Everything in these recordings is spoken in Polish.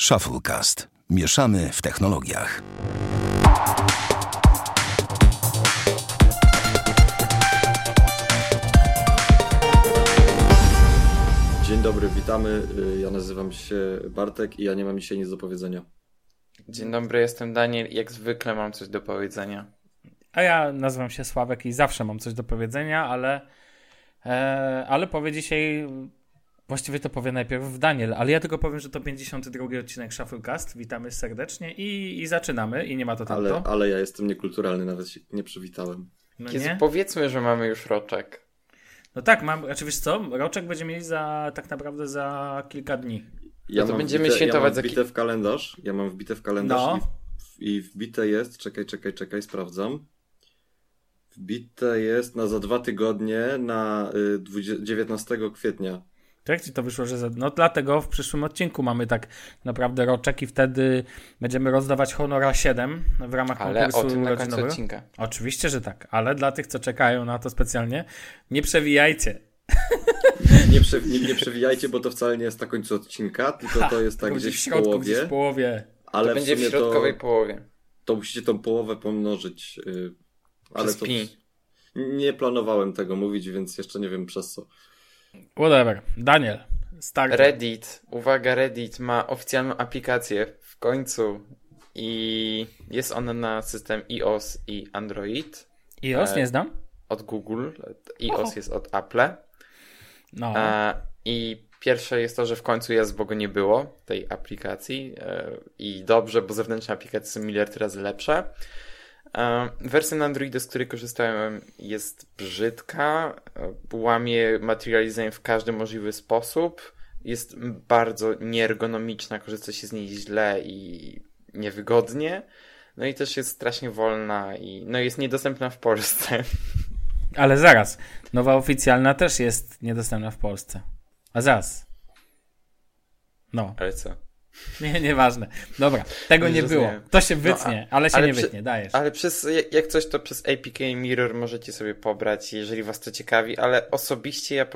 Shufflecast. Mieszamy w technologiach. Dzień dobry, witamy. Y, Ja nazywam się Bartek i ja nie mam dzisiaj nic do powiedzenia. Dzień dobry, jestem Daniel i jak zwykle mam coś do powiedzenia. A ja nazywam się Sławek i zawsze mam coś do powiedzenia, ale, e, ale powie dzisiaj, właściwie to powie najpierw Daniel, ale ja tylko powiem, że to 52 odcinek Shufflecast. Witamy serdecznie i, i zaczynamy i nie ma to Ale, tamto. ale ja jestem niekulturalny, nawet się nie przywitałem. No, Jezu, nie? powiedzmy, że mamy już roczek. no tak, mam, oczywiście co, roczek będziemy mieli za, tak naprawdę za kilka dni. Ja No to będziemy wbite, świętować ja mam wbite w kalendarz. Ja mam wbite w kalendarz No. i, w, i wbite jest, czekaj, czekaj, czekaj, sprawdzam. Wbite jest na za dwa tygodnie na y, 20, 19 kwietnia. To jak ci to wyszło, że no dlatego w przyszłym odcinku mamy tak naprawdę roczek i wtedy będziemy rozdawać Honora 7 w ramach Ale o konkursu tym na końcu urodzinowego. odcinka. Oczywiście, że tak, ale dla tych, co czekają na to specjalnie, nie przewijajcie. Nie, prze, nie, nie przewijajcie, bo to wcale nie jest na końcu odcinka, tylko to jest tak Będzie gdzieś w w środku, połowie. gdzieś w połowie. Ale to będzie w sumie środkowej to, połowie. to musicie tą połowę pomnożyć. y, ale Przez to pi. nie planowałem tego mówić, więc jeszcze nie wiem przez co. Whatever. Daniel, start. Reddit, uwaga, Reddit ma oficjalną aplikację w końcu i jest ona na system iOS i Android iOS e, nie znam? od Google. iOS Oho. jest od Apple. No. E, I pierwsze jest to, że w końcu jest, bo go nie było, tej aplikacji. E, I dobrze, bo zewnętrzne aplikacje są miliard razy lepsze. Wersja na Androida, z której korzystałem, jest brzydka. Łamie material design w każdy możliwy sposób. Jest bardzo nieergonomiczna, korzysta się z niej źle i niewygodnie. No i też jest strasznie wolna i no jest niedostępna w Polsce. Ale zaraz. Nowa oficjalna też jest niedostępna w Polsce. A zaraz. No. Ale co? Nie, nieważne. Dobra, tego Nie było. To się No, wytnie, a- ale się ale nie przy- wytnie, dajesz. Ale przez, jak- coś, to przez APK Mirror możecie sobie pobrać, jeżeli was to ciekawi, ale osobiście ja, y,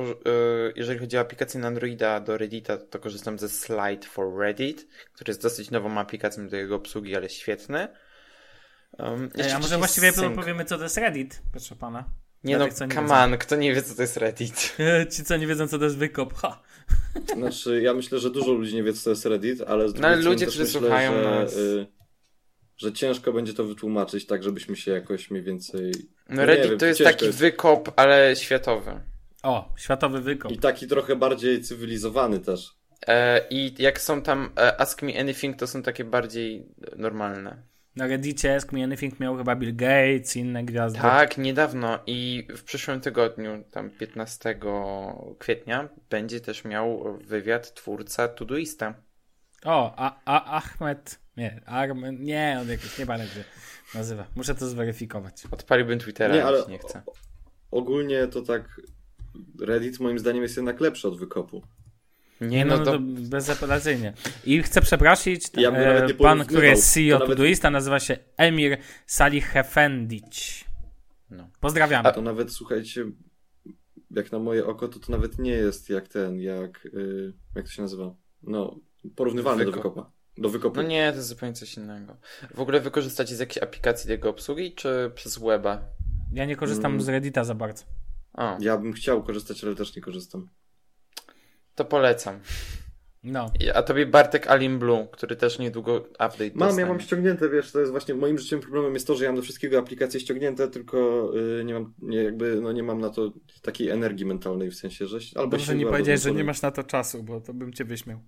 jeżeli chodzi o aplikację na Androida do Reddita, to korzystam ze Slide for Reddit, który jest dosyć nową aplikacją do jego obsługi, ale świetny. Um, Ej, a może właściwie Sync. powiemy, co to jest Reddit, proszę pana. Nie dla no, tych, nie come wiedzą. on, kto nie wie, co to jest Reddit? Ci, co nie wiedzą, co to jest wykop. Ha. Znaczy, ja myślę, że dużo ludzi nie wie, co to jest Reddit, ale z No, ale drugiej ludzie, strony też którzy myślę, słuchają że, nas. y, że ciężko będzie to wytłumaczyć, tak żebyśmy się jakoś mniej więcej... No nie Reddit wiem, to jest taki jest. wykop, ale światowy. O, światowy wykop. I taki trochę bardziej cywilizowany też. E, I jak są tam e, Ask Me Anything, to są takie bardziej normalne. Na Reddicie Ask Me Anything miał chyba Bill Gates, inne gwiazdy. Tak, niedawno i w przyszłym tygodniu, tam 15 kwietnia, będzie też miał wywiad twórca Todoista. O, a, a Ahmed. Nie, Armen. Nie, on jakoś nie pamiętam, jak się nazywa. Muszę to zweryfikować. Odpaliłbym Twittera, Nie, nie, ale- ale nie chcę. Ogólnie to tak... Reddit moim zdaniem jest jednak lepszy od wykopu. Nie, no, to... bezapelacyjnie. I chcę przeprosić, Ja nawet e, pan, który jest CEO To nawet- Todoista, nazywa się Emir Salih Efendic. No. Pozdrawiamy. To nawet, słuchajcie, jak na moje oko, to to nawet nie jest jak ten, jak... y, jak to się nazywa? No, porównywalny do Wykop. wykopa. Do wykopu. no nie, to jest zupełnie coś innego. W ogóle wykorzystacie z jakiejś aplikacji do jego obsługi, czy przez weba? Ja nie korzystam Mm. z Reddita za bardzo. O, Ja bym chciał korzystać, ale też nie korzystam. To polecam. No. A tobie Bartek Alim Blue, który też niedługo update Mam, ja dostanie. mam ściągnięte, wiesz, to jest właśnie moim życiem problemem jest to, że ja mam do wszystkiego aplikacje ściągnięte, tylko y, nie mam, nie, jakby, no nie mam na to takiej energii mentalnej w sensie, że albo Dobrze nie powiedziałeś, że nie masz na to czasu, bo to bym cię wyśmiał.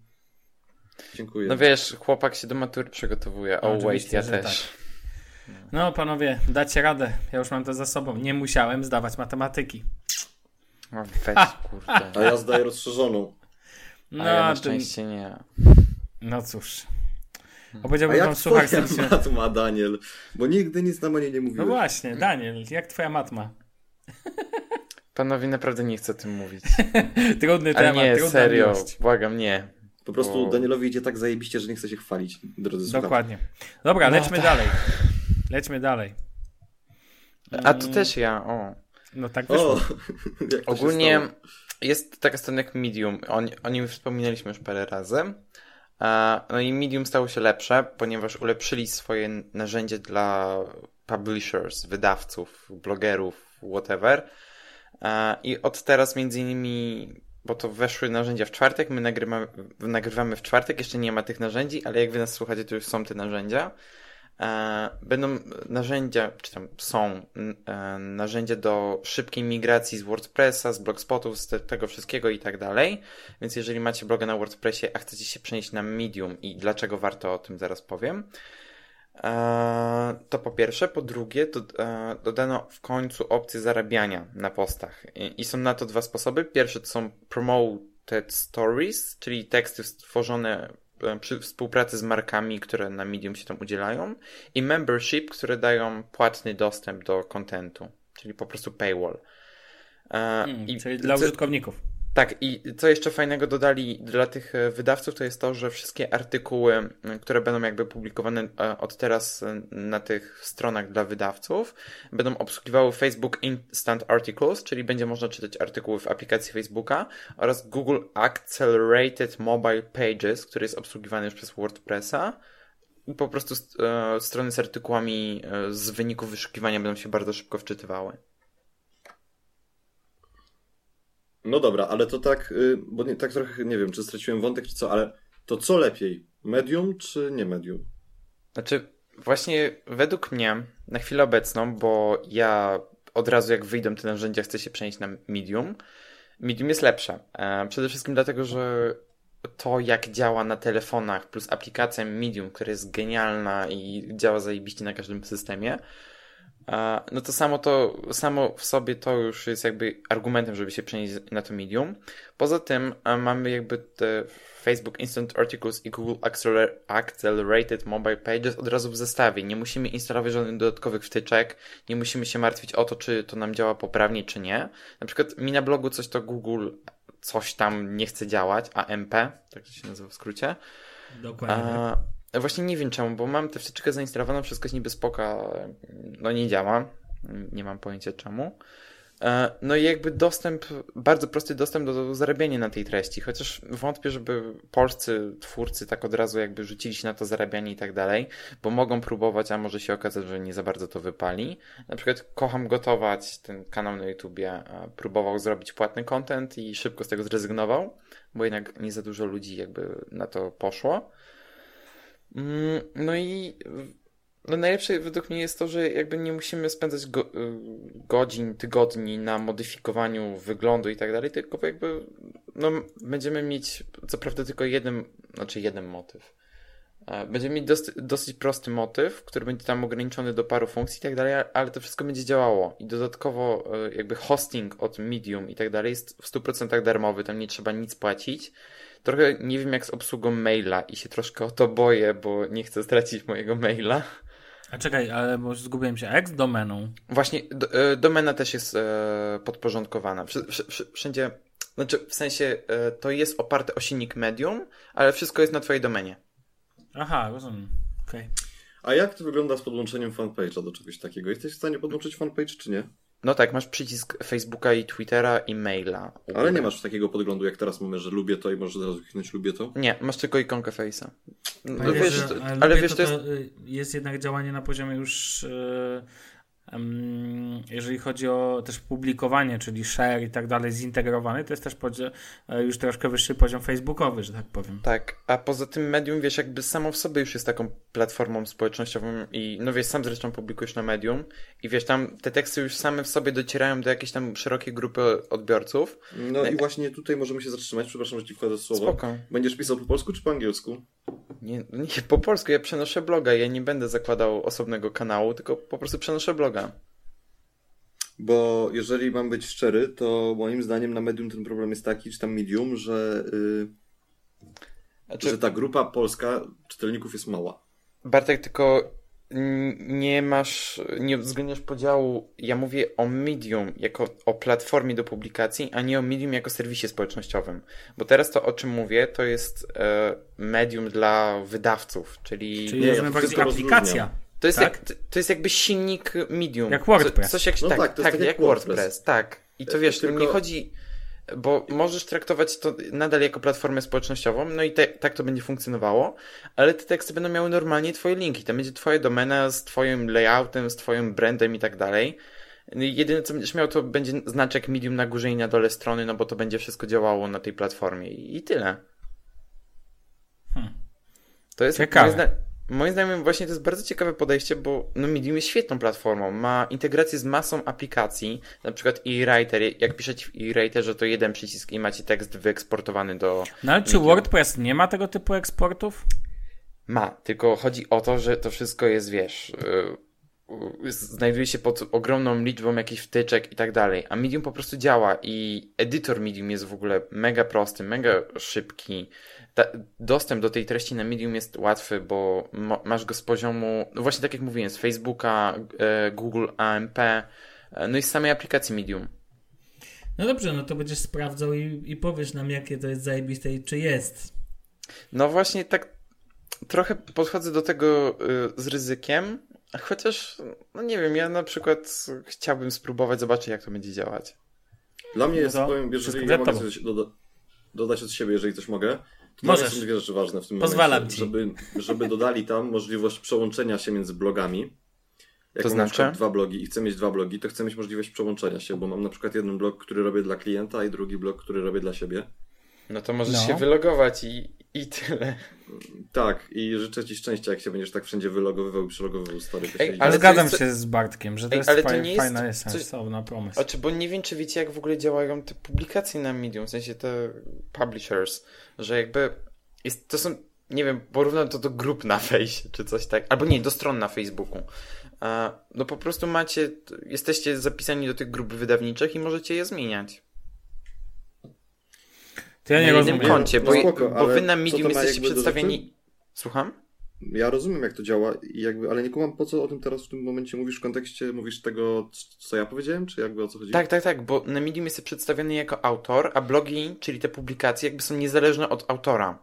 Dziękuję. No wiesz, chłopak się do matury przygotowuje. No, Oh wait, oczywiście, ja też. No, panowie, dacie radę. Ja już mam to za sobą. Nie musiałem zdawać matematyki. O, weź, kurde. A ja zdaję rozszerzoną. No, A ja na szczęście nie. no cóż. A Opowiedziałbym wam twoja serdecznie. mat ma, Daniel? Bo nigdy nic nam o niej nie No mówiłeś. właśnie, Daniel, jak twoja matma? Panowie, naprawdę nie chcę o tym mówić. Trudny Ale temat, nie, trudna serio, miłość. błagam, nie. Po prostu O. Danielowi idzie tak zajebiście, że nie chce się chwalić, drodzy słuchacze. Dokładnie. Dobra, No lećmy tak. dalej. Lećmy dalej. A to też ja, o. No tak wyszło. O, Ogólnie jest taka strona jak Medium. O, o nim wspominaliśmy już parę razy. No i Medium stało się lepsze, ponieważ ulepszyli swoje narzędzie dla publishers, wydawców, blogerów, whatever. I od teraz między innymi, bo to weszły narzędzia w czwartek, my nagrywamy, nagrywamy w czwartek, jeszcze nie ma tych narzędzi, ale jak wy nas słuchacie, to już są te narzędzia. E, będą narzędzia, czy tam są e, narzędzia do szybkiej migracji z WordPressa, z blogspotów, z tego wszystkiego i tak dalej. Więc jeżeli macie bloga na WordPressie, a chcecie się przenieść na Medium i dlaczego warto o tym zaraz powiem, e, to po pierwsze. Po drugie, dodano w końcu opcję zarabiania na postach. I są na to dwa sposoby. Pierwszy to są promoted stories, czyli teksty stworzone przy współpracy z markami, które na Medium się tam udzielają i membership, które dają płatny dostęp do kontentu, czyli po prostu paywall. Hmm, I czyli dla użytkowników. Tak, i co jeszcze fajnego dodali dla tych e, wydawców, to jest to, że wszystkie artykuły, które będą jakby publikowane e, od teraz e, na tych stronach dla wydawców, będą obsługiwały Facebook Instant Articles, czyli będzie można czytać artykuły w aplikacji Facebooka oraz Google Accelerated Mobile Pages, który jest obsługiwany już przez WordPressa. I po prostu strony z artykułami z wyników wyszukiwania będą się bardzo szybko wczytywały. No dobra, ale to tak, y, bo nie, tak trochę nie wiem, czy straciłem wątek, czy co, ale to co lepiej? Medium czy nie medium? Znaczy, właśnie według mnie, na chwilę obecną, bo ja od razu jak wyjdą te narzędzia, chcę się przenieść na medium. Medium jest lepsze. E, przede wszystkim dlatego, że to jak działa na telefonach plus aplikacja Medium, która jest genialna i działa zajebiście na każdym systemie, no to samo to, samo w sobie to już jest jakby argumentem, żeby się przenieść na to medium. Poza tym mamy jakby te Facebook Instant Articles i Google Accelerated Mobile Pages od razu w zestawie. Nie musimy instalować żadnych dodatkowych wtyczek, nie musimy się martwić o to, czy to nam działa poprawnie, czy nie. Na przykład mi na blogu coś to Google coś tam nie chce działać, AMP, tak to się nazywa w skrócie. Dokładnie. A. Właśnie nie wiem czemu, bo mam tę wtyczkę zainstalowaną, wszystko jest niby spoko, no nie działa, nie mam pojęcia czemu. E, no i jakby dostęp, bardzo prosty dostęp do zarabiania na tej treści, chociaż wątpię, żeby polscy twórcy tak od razu jakby rzucili się na to zarabianie i tak dalej, bo mogą próbować, a może się okazać, że nie za bardzo to wypali. Na przykład Kocham Gotować, ten kanał na YouTubie, e, próbował zrobić płatny content i szybko z tego zrezygnował, bo jednak nie za dużo ludzi jakby na to poszło. Mm, no i no najlepsze według mnie jest to, że jakby nie musimy spędzać go, y, godzin, tygodni na modyfikowaniu wyglądu i tak dalej, tylko jakby no, będziemy mieć co prawda tylko jeden, znaczy jeden motyw. E, będziemy mieć dosyć, dosyć prosty motyw, który będzie tam ograniczony do paru funkcji i tak dalej, ale to wszystko będzie działało. I dodatkowo e, jakby hosting od Medium i tak dalej jest w 100% darmowy, tam nie trzeba nic płacić. Trochę nie wiem jak z obsługą maila i się troszkę o to boję, bo nie chcę stracić mojego maila. A czekaj, ale bo zgubiłem się. A jak z domeną? Właśnie, do, e, domena też jest e, podporządkowana. wszędzie, znaczy w sensie e, to jest oparte o silnik medium, ale wszystko jest na twojej domenie. Aha, rozumiem. Okej. Okay. A jak to wygląda z podłączeniem fanpage'a do czegoś takiego? Jesteś w stanie podłączyć fanpage, czy nie? No tak, masz przycisk Facebooka i Twittera i maila. Ale nie masz takiego podglądu, jak teraz mamy, że lubię to i możesz od razu kliknąć lubię to? Nie, masz tylko ikonkę Face'a. No, wiesz, ale, ale wiesz, to, to jest... jest jednak działanie na poziomie już... Jeżeli chodzi o też publikowanie, czyli share i tak dalej, zintegrowany, to jest też e, już troszkę wyższy poziom facebookowy, że tak powiem. Tak, a poza tym medium, wiesz, jakby samo w sobie już jest taką platformą społecznościową i no wiesz, sam zresztą publikujesz na medium i wiesz, tam te teksty już same w sobie docierają do jakiejś tam szerokiej grupy odbiorców. No i właśnie tutaj możemy się zatrzymać, przepraszam, że ci wchodzę słowo. Spoko. Będziesz pisał po polsku czy po angielsku? Nie, nie, po polsku, ja przenoszę bloga, ja nie będę zakładał osobnego kanału, tylko po prostu przenoszę bloga. Bo jeżeli mam być szczery, to moim zdaniem na medium ten problem jest taki, czy tam medium, że, yy, znaczy... że ta grupa polska czytelników jest mała. Bartek, tylko nie masz, nie uwzględniasz podziału. Ja mówię o Medium jako o platformie do publikacji, a nie o Medium jako serwisie społecznościowym. Bo teraz to, o czym mówię, to jest e, medium dla wydawców, czyli. Czyli nie, bardziej aplikacja. To jest, tak? jak, to jest jakby silnik Medium. Jak WordPress. coś jak, no tak, tak, tak jak WordPress. WordPress. tak. I to wiesz, tylko... nie chodzi bo możesz traktować to nadal jako platformę społecznościową, no i te, tak to będzie funkcjonowało, ale te teksty będą miały normalnie twoje linki. Tam będzie twoja domena z twoim layoutem, z twoim brandem i tak dalej. Jedyne co będziesz miał to będzie znaczek medium na górze i na dole strony, no bo to będzie wszystko działało na tej platformie i, i tyle. Hmm. To jest Ciekawe. Moim, zda moim zdaniem właśnie to jest bardzo ciekawe podejście, bo no Medium jest świetną platformą. Ma integrację z masą aplikacji, na przykład e-writer. Jak piszecie w e-writerze, to jeden przycisk i macie tekst wyeksportowany do. No ale czy Medium. WordPress nie ma tego typu eksportów? Ma, tylko chodzi o to, że to wszystko jest, wiesz, yy, znajduje się pod ogromną liczbą jakichś wtyczek i tak dalej, a Medium po prostu działa i edytor Medium jest w ogóle mega prosty, mega szybki. Ta, dostęp do tej treści na Medium jest łatwy, bo mo, masz go z poziomu, no właśnie tak jak mówiłem, z Facebooka, e, Google AMP, e, no i z samej aplikacji Medium. No dobrze, no to będziesz sprawdzał i, i powiesz nam, jakie to jest zajebiste i czy jest. No właśnie tak trochę podchodzę do tego y, z ryzykiem, chociaż, no nie wiem, ja na przykład chciałbym spróbować, zobaczyć jak to będzie działać. Dla mnie No jest, to powiem, jeżeli ja mogę coś doda dodać od siebie, jeżeli coś mogę, to Możesz. są dwie rzeczy ważne w tym Pozwalam momencie. ci. Żeby, żeby dodali tam możliwość przełączenia się między blogami. Jak To mam na znaczy? dwa blogi i chcę mieć dwa blogi, to chcę mieć możliwość przełączenia się, bo mam na przykład jeden blog, który robię dla klienta i drugi blog, który robię dla siebie. No to możesz No. się wylogować i, i tyle. Tak, i życzę Ci szczęścia, jak się będziesz tak wszędzie wylogowywał i przelogowywał story. to Ej, się ale zgadzam jest- się z Bartkiem, że to Ej, jest, ale to nie jest fajna, coś- sensowna pomysł. Znaczy, bo nie wiem, czy wiecie, jak w ogóle działają te publikacje na Medium, w sensie te publishers, że jakby jest, to są, nie wiem, porównam to do grup na fejsie, czy coś tak, albo nie, do stron na Facebooku. No po prostu macie, jesteście zapisani do tych grup wydawniczych i możecie je zmieniać. To ja na nie jednym rozumiem. koncie, No bo, spoko, bo wy na Medium jesteście przedstawieni... Słucham? Ja rozumiem, jak to działa, i jakby, ale nie kumam, po co o tym teraz w tym momencie mówisz w kontekście, mówisz tego, co ja powiedziałem, czy jakby o co chodzi? Tak, tak, tak, bo na Medium jesteś przedstawiony jako autor, a blogi, czyli te publikacje, jakby są niezależne od autora.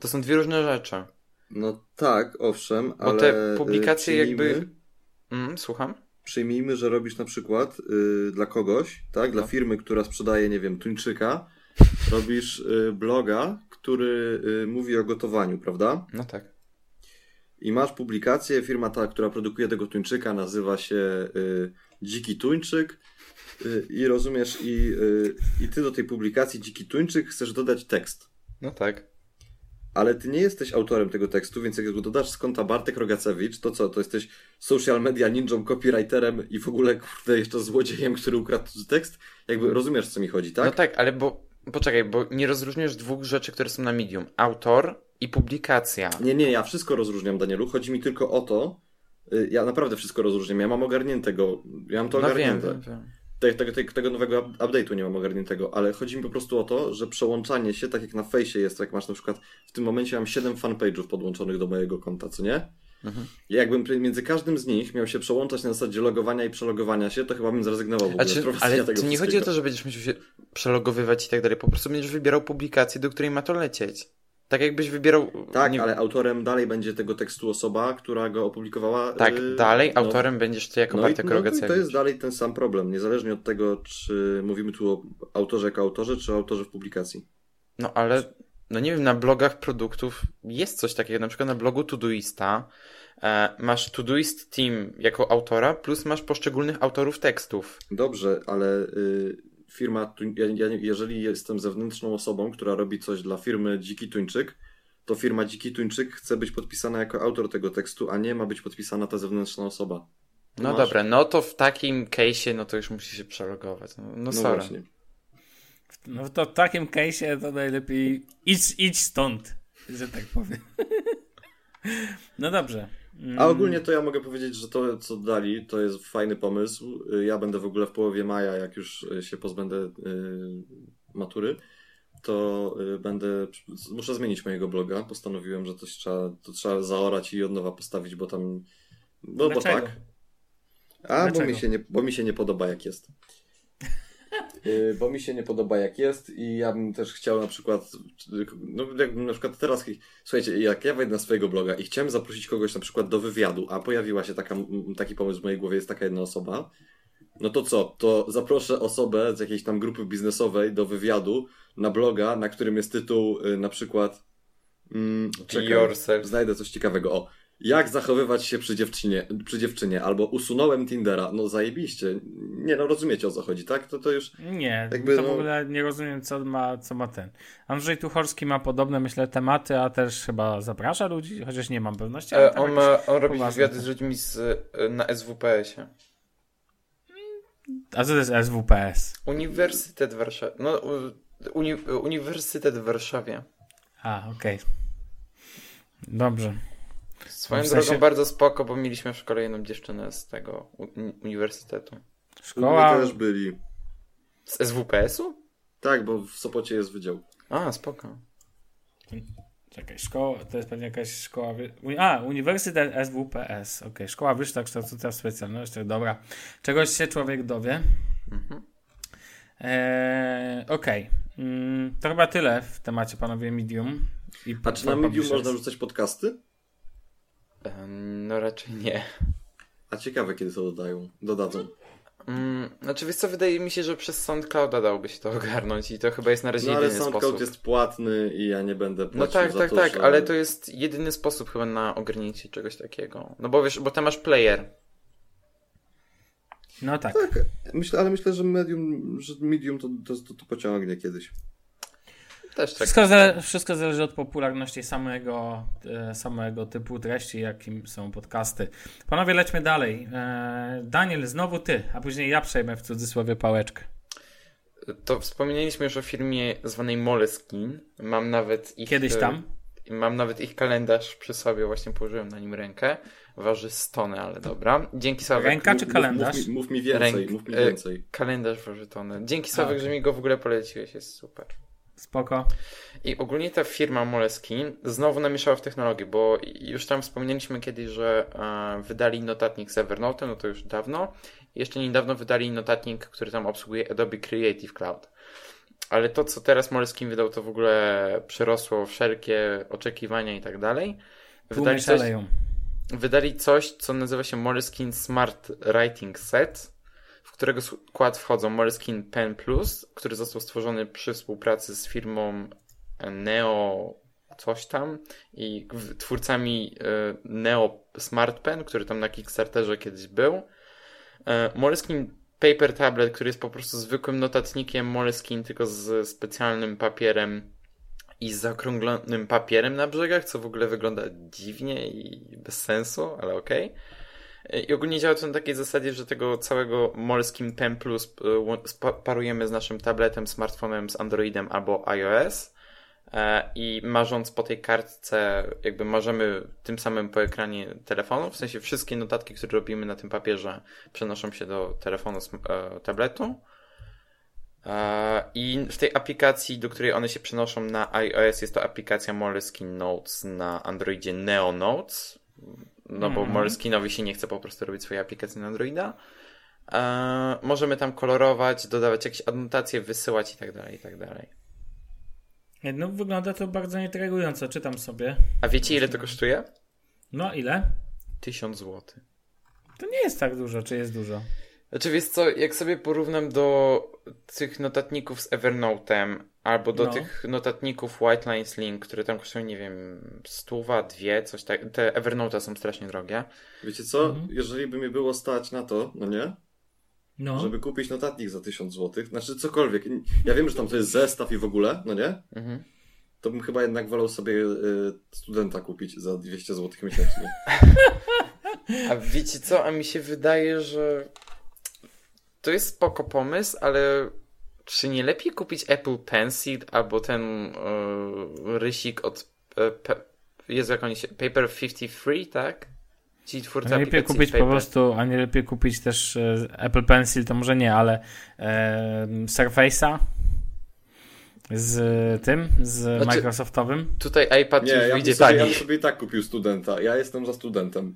To są dwie różne rzeczy. No tak, owszem, Bo ale te publikacje y, przyjmijmy, jakby- Mm, słucham? Przyjmijmy, że robisz na przykład y, dla kogoś, tak, dla No. firmy, która sprzedaje, nie wiem, tuńczyka, robisz y, bloga, który y, mówi o gotowaniu, prawda? No tak. I masz publikację, firma ta, która produkuje tego tuńczyka, nazywa się y, Dziki Tuńczyk. I rozumiesz, i, i ty do tej publikacji Dziki Tuńczyk chcesz dodać tekst. No tak. Ale ty nie jesteś autorem tego tekstu, więc jak go dodasz z konta Bartek Rogacewicz, to co? To jesteś social media ninją, copywriterem i w ogóle, kurde, jeszcze złodziejem, który ukradł tekst? Jakby rozumiesz, co mi chodzi, tak? No tak, ale bo. Poczekaj, bo nie rozróżniasz dwóch rzeczy, które są na medium: autor i publikacja. Nie, nie, ja wszystko rozróżniam, Danielu. Chodzi mi tylko o to, y, ja naprawdę wszystko rozróżniam. Ja mam ogarniętego, ja mam to no wiem, ogarnięte. wiem, wiem. Te- Tego, tego, tego nowego up- update'u nie mam ogarniętego, ale chodzi mi po prostu o to, że przełączanie się, tak jak na fejsie jest, jak masz na przykład, w tym momencie mam 7 fanpage'ów podłączonych do mojego konta, co nie? Mhm. I jakbym między każdym z nich miał się przełączać na zasadzie logowania i przelogowania się, to chyba bym zrezygnował w ogóle z prowadzenia ale to nie chodzi o to, że będziesz musiał się przelogowywać i tak dalej. Po prostu będziesz wybierał publikację, do której ma to lecieć. Tak jakbyś wybierał. Tak, nie- ale autorem dalej będzie tego tekstu osoba, która go opublikowała. Tak, yy, dalej no. autorem będziesz ty jako No i, Bartek no, to, Rogacewicz. to jest dalej ten sam problem, niezależnie od tego, czy mówimy tu o autorze jako autorze, czy o autorze w publikacji. No ale, no nie wiem, na blogach produktów jest coś takiego. Na przykład na blogu Todoista e, masz Todoist Team jako autora, plus masz poszczególnych autorów tekstów. Dobrze, ale y, firma, ja, jeżeli jestem zewnętrzną osobą, która robi coś dla firmy Dziki Tuńczyk, to firma Dziki Tuńczyk chce być podpisana jako autor tego tekstu, a nie ma być podpisana ta zewnętrzna osoba. No Masz- dobra, no to w takim case'ie, no to już musisz się przelogować. No, no No sorry. właśnie. No to w takim case'ie to najlepiej idź, idź stąd, że tak powiem. No dobrze. Mm, A ogólnie to ja mogę powiedzieć, że to, co dali, to jest fajny pomysł. Ja będę w ogóle w połowie maja, jak już się pozbędę y, matury, to y, będę. Muszę zmienić mojego bloga. Postanowiłem, że coś trzeba, to trzeba zaorać i od nowa postawić, bo tam. No bo tak. A, bo mi, się nie, bo mi się nie podoba, jak jest. Y, Bo mi się nie podoba, jak jest, i ja bym też chciał na przykład, no jakbym na przykład teraz, słuchajcie, jak ja wejdę na swojego bloga i chciałem zaprosić kogoś na przykład do wywiadu, a pojawiła się taka, taki pomysł w mojej głowie, jest taka jedna osoba, No to co? To zaproszę osobę z jakiejś tam grupy biznesowej do wywiadu na bloga, na którym jest tytuł y, na przykład. Mm, yourself. Znajdę coś ciekawego. O. Jak zachowywać się przy dziewczynie, przy dziewczynie, albo usunąłem Tindera. No zajebiście. Nie no, rozumiecie o co chodzi, tak? To to już. Nie, Jakby, to w no- ogóle nie rozumiem, co ma, co ma ten. Andrzej Tuchorski ma podobne, myślę, tematy, a też chyba zaprasza ludzi, chociaż nie mam pewności. ale E, tam on, ma, on robi wywiady z ludźmi z, e, na SWPS-ie. A co to jest SWPS? Uniwersytet Warszawy. No, uni, Uniwersytet w Warszawie. A, okej. Dobrze. Swoją W sensie- drogą bardzo spoko, bo mieliśmy w szkole jedną dziewczynę z tego uni- uniwersytetu. Szkoła. też byli. Z SWPS-u? Tak, bo w Sopocie jest wydział. A, spoko. Czekaj, szkoła, to jest pewnie jakaś szkoła. A, Uniwersytet SWPS. Okej, Szkoła Wyższa Kształcąca w Specjalnościach. Dobra. Czegoś się człowiek dowie. Mhm. Eee, Okej. Mm, to chyba tyle w temacie panowie Medium. I A czy na Medium można rzucać podcasty? No raczej nie. A ciekawe kiedy to dodają. Dodadzą. Mm, znaczy, wiesz co, wydaje mi się, że przez SoundClouda dałoby się to ogarnąć i to chyba jest na razie No ale jedyny SoundCloud sposób. jest płatny i ja nie będę No płacił tak, za tak, to, tak, że... ale to jest jedyny sposób chyba na ogarnięcie czegoś takiego. No bo wiesz, bo tam masz player. No tak. Myślę, ale myślę, że Medium, że Medium to, to, to pociągnie kiedyś. Też tak. Wszystko, zale- wszystko zależy od popularności samego, e, samego typu treści, jakim są podcasty. Panowie, lećmy dalej. E, Daniel, znowu ty, a później ja przejmę w cudzysłowie pałeczkę. To wspomnieliśmy już o firmie zwanej Moleskine. Mam nawet ich... Kiedyś e, tam. Mam nawet ich kalendarz przy sobie, właśnie położyłem na nim rękę. Waży 100, ale dobra. Dzięki Sławek. Ręka czy Mów- kalendarz? Mów, mi- mów mi więcej, Ręk- mów mi e, więcej. Kalendarz waży tonę. Dzięki Sławek, A, że mi go w ogóle poleciłeś, jest super. Spoko. I ogólnie ta firma Moleskine znowu namieszała w technologię, bo już tam wspomnieliśmy kiedyś, że e, wydali notatnik z Evernote, no to już dawno. Jeszcze niedawno wydali notatnik, który tam obsługuje Adobe Creative Cloud. Ale to, co teraz Moleskine wydał, to w ogóle przerosło wszelkie oczekiwania i tak dalej. Wydali coś, wydali coś, co nazywa się Moleskine Smart Writing Set, którego skład wchodzą Moleskine Pen Plus, który został stworzony przy współpracy z firmą Neo coś tam i twórcami e, Neo Smart Pen, który tam na Kickstarterze kiedyś był. E, Moleskine Paper Tablet, który jest po prostu zwykłym notatnikiem Moleskine, tylko z specjalnym papierem i z zaokrąglonym papierem na brzegach, co w ogóle wygląda dziwnie i bez sensu, ale okej. I ogólnie działa to na takiej zasadzie, że tego całego y, łą- spa- parujemy z naszym tabletem, smartfonem, z Androidem albo iOS e, i marząc po tej kartce, jakby marzymy tym samym po ekranie telefonu, w sensie wszystkie notatki, które robimy na tym papierze przenoszą się do telefonu, e, tabletu. E, I w tej aplikacji, do której one się przenoszą na iOS, jest to aplikacja Moleskine Notes, na Androidzie Neo Notes. No bo Mhm. Moleskinowi się nie chce po prostu robić swojej aplikacji na Androida. E, możemy tam kolorować, dodawać jakieś adnotacje, wysyłać i tak dalej, i tak dalej. No, wygląda to bardzo intrygująco, czytam sobie. A wiecie ile to kosztuje? No, ile? 1000 zł. To nie jest tak dużo, czy jest dużo? Znaczy wiesz co, jak sobie porównam do tych notatników z Evernote'em albo do No. tych notatników White Lines Link, które tam kosztują, nie wiem, stuwa, dwie, coś tak. Te Evernote są strasznie drogie. Wiecie co? Mhm. Jeżeli by mnie było stać na to, no nie? No. Żeby kupić notatnik za 1000 zł, znaczy cokolwiek. Ja wiem, że tam to jest zestaw i w ogóle, no nie? Mhm. To bym chyba jednak wolał sobie y, studenta kupić za 200 zł miesięcznie. A wiecie co, a mi się wydaje, że to jest spoko pomysł, ale czy nie lepiej kupić Apple Pencil albo ten yy, rysik od e, pe, Jezu, jak oni się... Paper 53, tak? Ci twórcy lepiej kupić po Paper. prostu, a nie lepiej kupić też e, Apple Pencil, to może nie, ale Surface'a z tym, z Znaczy- Microsoftowym. Tutaj iPad Nie, już ja bym, wyjdzie sobie, ja bym sobie i tak kupił studenta. Ja jestem za studentem.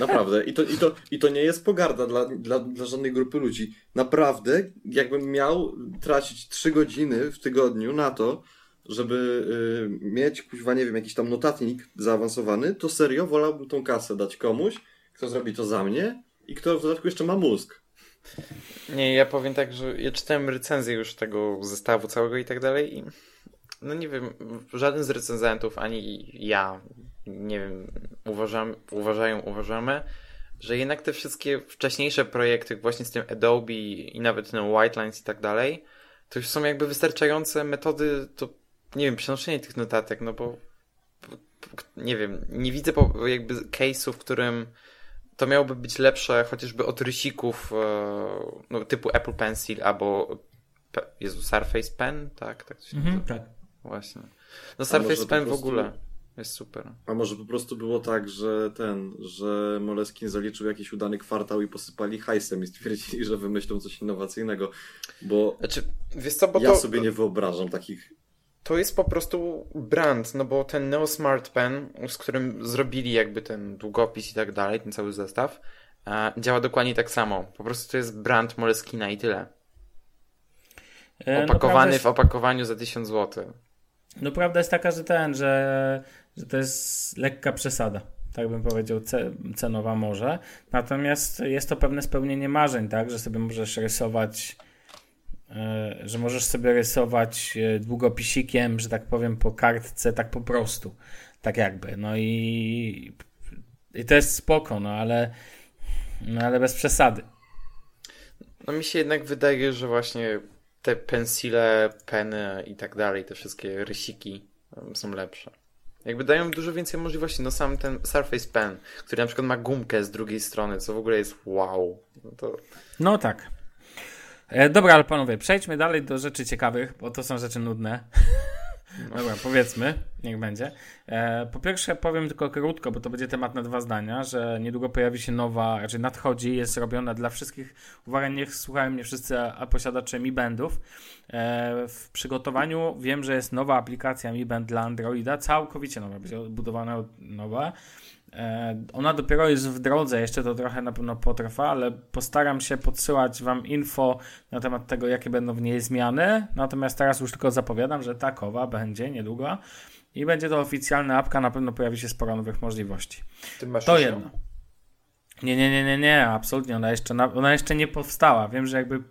Naprawdę. I to, i to, i to nie jest pogarda dla, dla, dla żadnej grupy ludzi. Naprawdę, jakbym miał tracić 3 godziny w tygodniu na to, żeby y, mieć, kuźwa, nie wiem, jakiś tam notatnik zaawansowany, to serio wolałbym tą kasę dać komuś, kto zrobi to za mnie i kto w dodatku jeszcze ma mózg. Nie, ja powiem tak, że ja czytałem recenzję już tego zestawu całego i tak dalej i no nie wiem, żaden z recenzentów, ani ja, nie wiem, uważam, uważają, uważamy, że jednak te wszystkie wcześniejsze projekty właśnie z tym Adobe i nawet ten White Lines i tak dalej, to już są jakby wystarczające metody to, nie wiem, przenoszenie tych notatek, no bo nie wiem, nie widzę po, jakby case'u, w którym to miałoby być lepsze chociażby od rysików e, no, typu Apple Pencil albo Jezu, Surface Pen, tak? Tak, się mhm, tak. Właśnie. No Surface Pen prostu... w ogóle jest super. A może po prostu było tak, że ten, że Moleskin zaliczył jakiś udany kwartał i posypali hajsem i stwierdzili, że wymyślą coś innowacyjnego, bo, znaczy, wiesz co, bo ja to... sobie nie wyobrażam takich to jest po prostu brand, no bo ten Neo Smart Pen, z którym zrobili jakby ten długopis i tak dalej, ten cały zestaw, e, działa dokładnie tak samo. Po prostu to jest brand Moleskina i tyle. E, no Opakowany no, w opakowaniu za 1000 zł. No prawda jest taka, że ten, że, że to jest lekka przesada. Tak bym powiedział, cenowa może. Natomiast jest to pewne spełnienie marzeń, tak? Że sobie możesz rysować E, że możesz sobie rysować e, długopisikiem, że tak powiem, po kartce, tak po prostu. Tak jakby. No i, i to jest spoko, no ale, no ale bez przesady. No mi się jednak wydaje, że właśnie te pensile, peny i tak dalej, te wszystkie rysiki są lepsze. Jakby dają dużo więcej możliwości. No sam ten Surface Pen, który na przykład ma gumkę z drugiej strony, co w ogóle jest wow. No, to... no tak. E, dobra, ale panowie, przejdźmy dalej do rzeczy ciekawych, bo to są rzeczy nudne. No. Dobra, powiedzmy, niech będzie. E, po pierwsze powiem tylko krótko, bo to będzie temat na dwa zdania, że niedługo pojawi się nowa, raczej nadchodzi, jest robiona dla wszystkich, uwaga, niech słuchają mnie wszyscy posiadacze Mi Bandów. E, w przygotowaniu wiem, że jest nowa aplikacja Mi Band dla Androida, całkowicie nowa, będzie budowana nowa. E, ona dopiero jest w drodze, jeszcze to trochę na pewno potrwa, ale postaram się podsyłać Wam info na temat tego, jakie będą w niej zmiany. Natomiast teraz już tylko zapowiadam, że takowa będzie niedługo i będzie to oficjalna apka, na pewno pojawi się sporo nowych możliwości. to jedno. Nie, nie, nie, nie, nie, absolutnie. Ona jeszcze, ona jeszcze nie powstała. Wiem, że jakby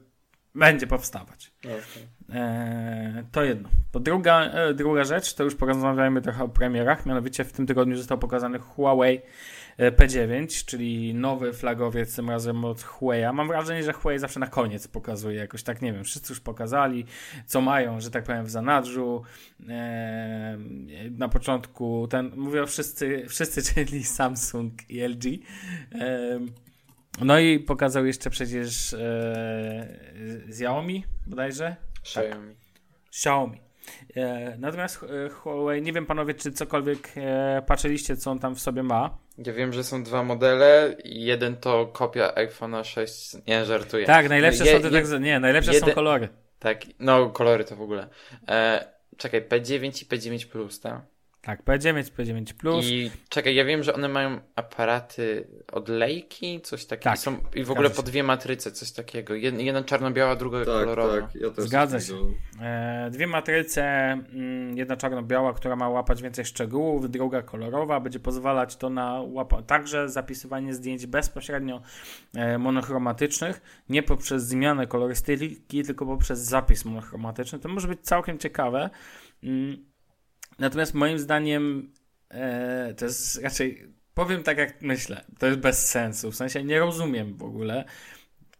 będzie powstawać. Okay. E, to jedno. Druga, e, druga rzecz, to już porozmawiajmy trochę o premierach. Mianowicie w tym tygodniu został pokazany Huawei e, P9, czyli nowy flagowiec, tym razem od Huawei. Mam wrażenie, że Huawei zawsze na koniec pokazuje jakoś tak, nie wiem, wszyscy już pokazali, co mają, że tak powiem, w zanadrzu. E, na początku ten, mówię wszyscy, wszyscy, czyli Samsung i LG. No i pokazał jeszcze przecież e, Xiaomi bodajże? Xiaomi. Tak. Xiaomi. E, natomiast e, Huawei, nie wiem panowie, czy cokolwiek e, patrzyliście, co on tam w sobie ma. Ja wiem, że są dwa modele. Jeden to kopia iPhone'a 6. Nie, żartuję. Tak, najlepsze je, są te, tak, nie, najlepsze jeden, są kolory. Tak, no kolory to w ogóle. E, czekaj, P9 i P9 Plus, tak? Tak, P9, P9 Plus. I czekaj, ja wiem, że one mają aparaty odlejki, coś takiego. Tak, są, I w ogóle po dwie matryce, coś takiego. Jedna czarno-biała, druga tak, kolorowa. Tak, ja też Zgadza się. E, dwie matryce, mm, jedna czarno-biała, która ma łapać więcej szczegółów, druga kolorowa, będzie pozwalać to na łapa także zapisywanie zdjęć bezpośrednio e, monochromatycznych, nie poprzez zmianę kolorystyki, tylko poprzez zapis monochromatyczny. To może być całkiem ciekawe. Mm, Natomiast moim zdaniem e, to jest raczej, powiem tak jak myślę, to jest bez sensu. W sensie nie rozumiem w ogóle,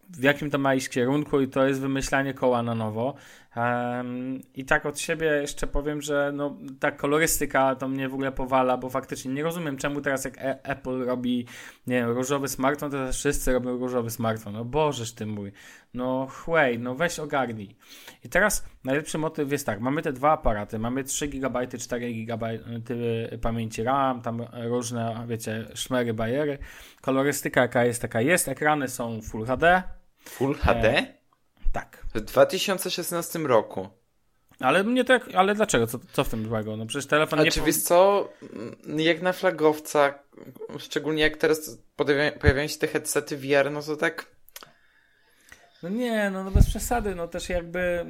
w jakim to ma iść kierunku i to jest wymyślanie koła na nowo. Um, I tak od siebie jeszcze powiem, że no, ta kolorystyka to mnie w ogóle powala, bo faktycznie nie rozumiem, czemu teraz jak e Apple robi, nie wiem, różowy smartfon, to teraz wszyscy robią różowy smartfon. No bożeż ty mój. No chłej, no weź ogarnij. I teraz najlepszy motyw jest tak, mamy te dwa aparaty, mamy 3 GB, 4 GB pamięci RAM, tam różne, wiecie, szmery, bajery. Kolorystyka jaka jest, taka jest. Ekrany są Full HD. Full HD? Tak. W 2016 roku. Ale mnie tak, ale dlaczego? Co, co w tym złego? No przecież telefon A nie... czy wiesz co, jak na flagowca, szczególnie jak teraz pojawiają, pojawiają się te headsety VR, no to tak... No nie, no, no bez przesady, no też jakby...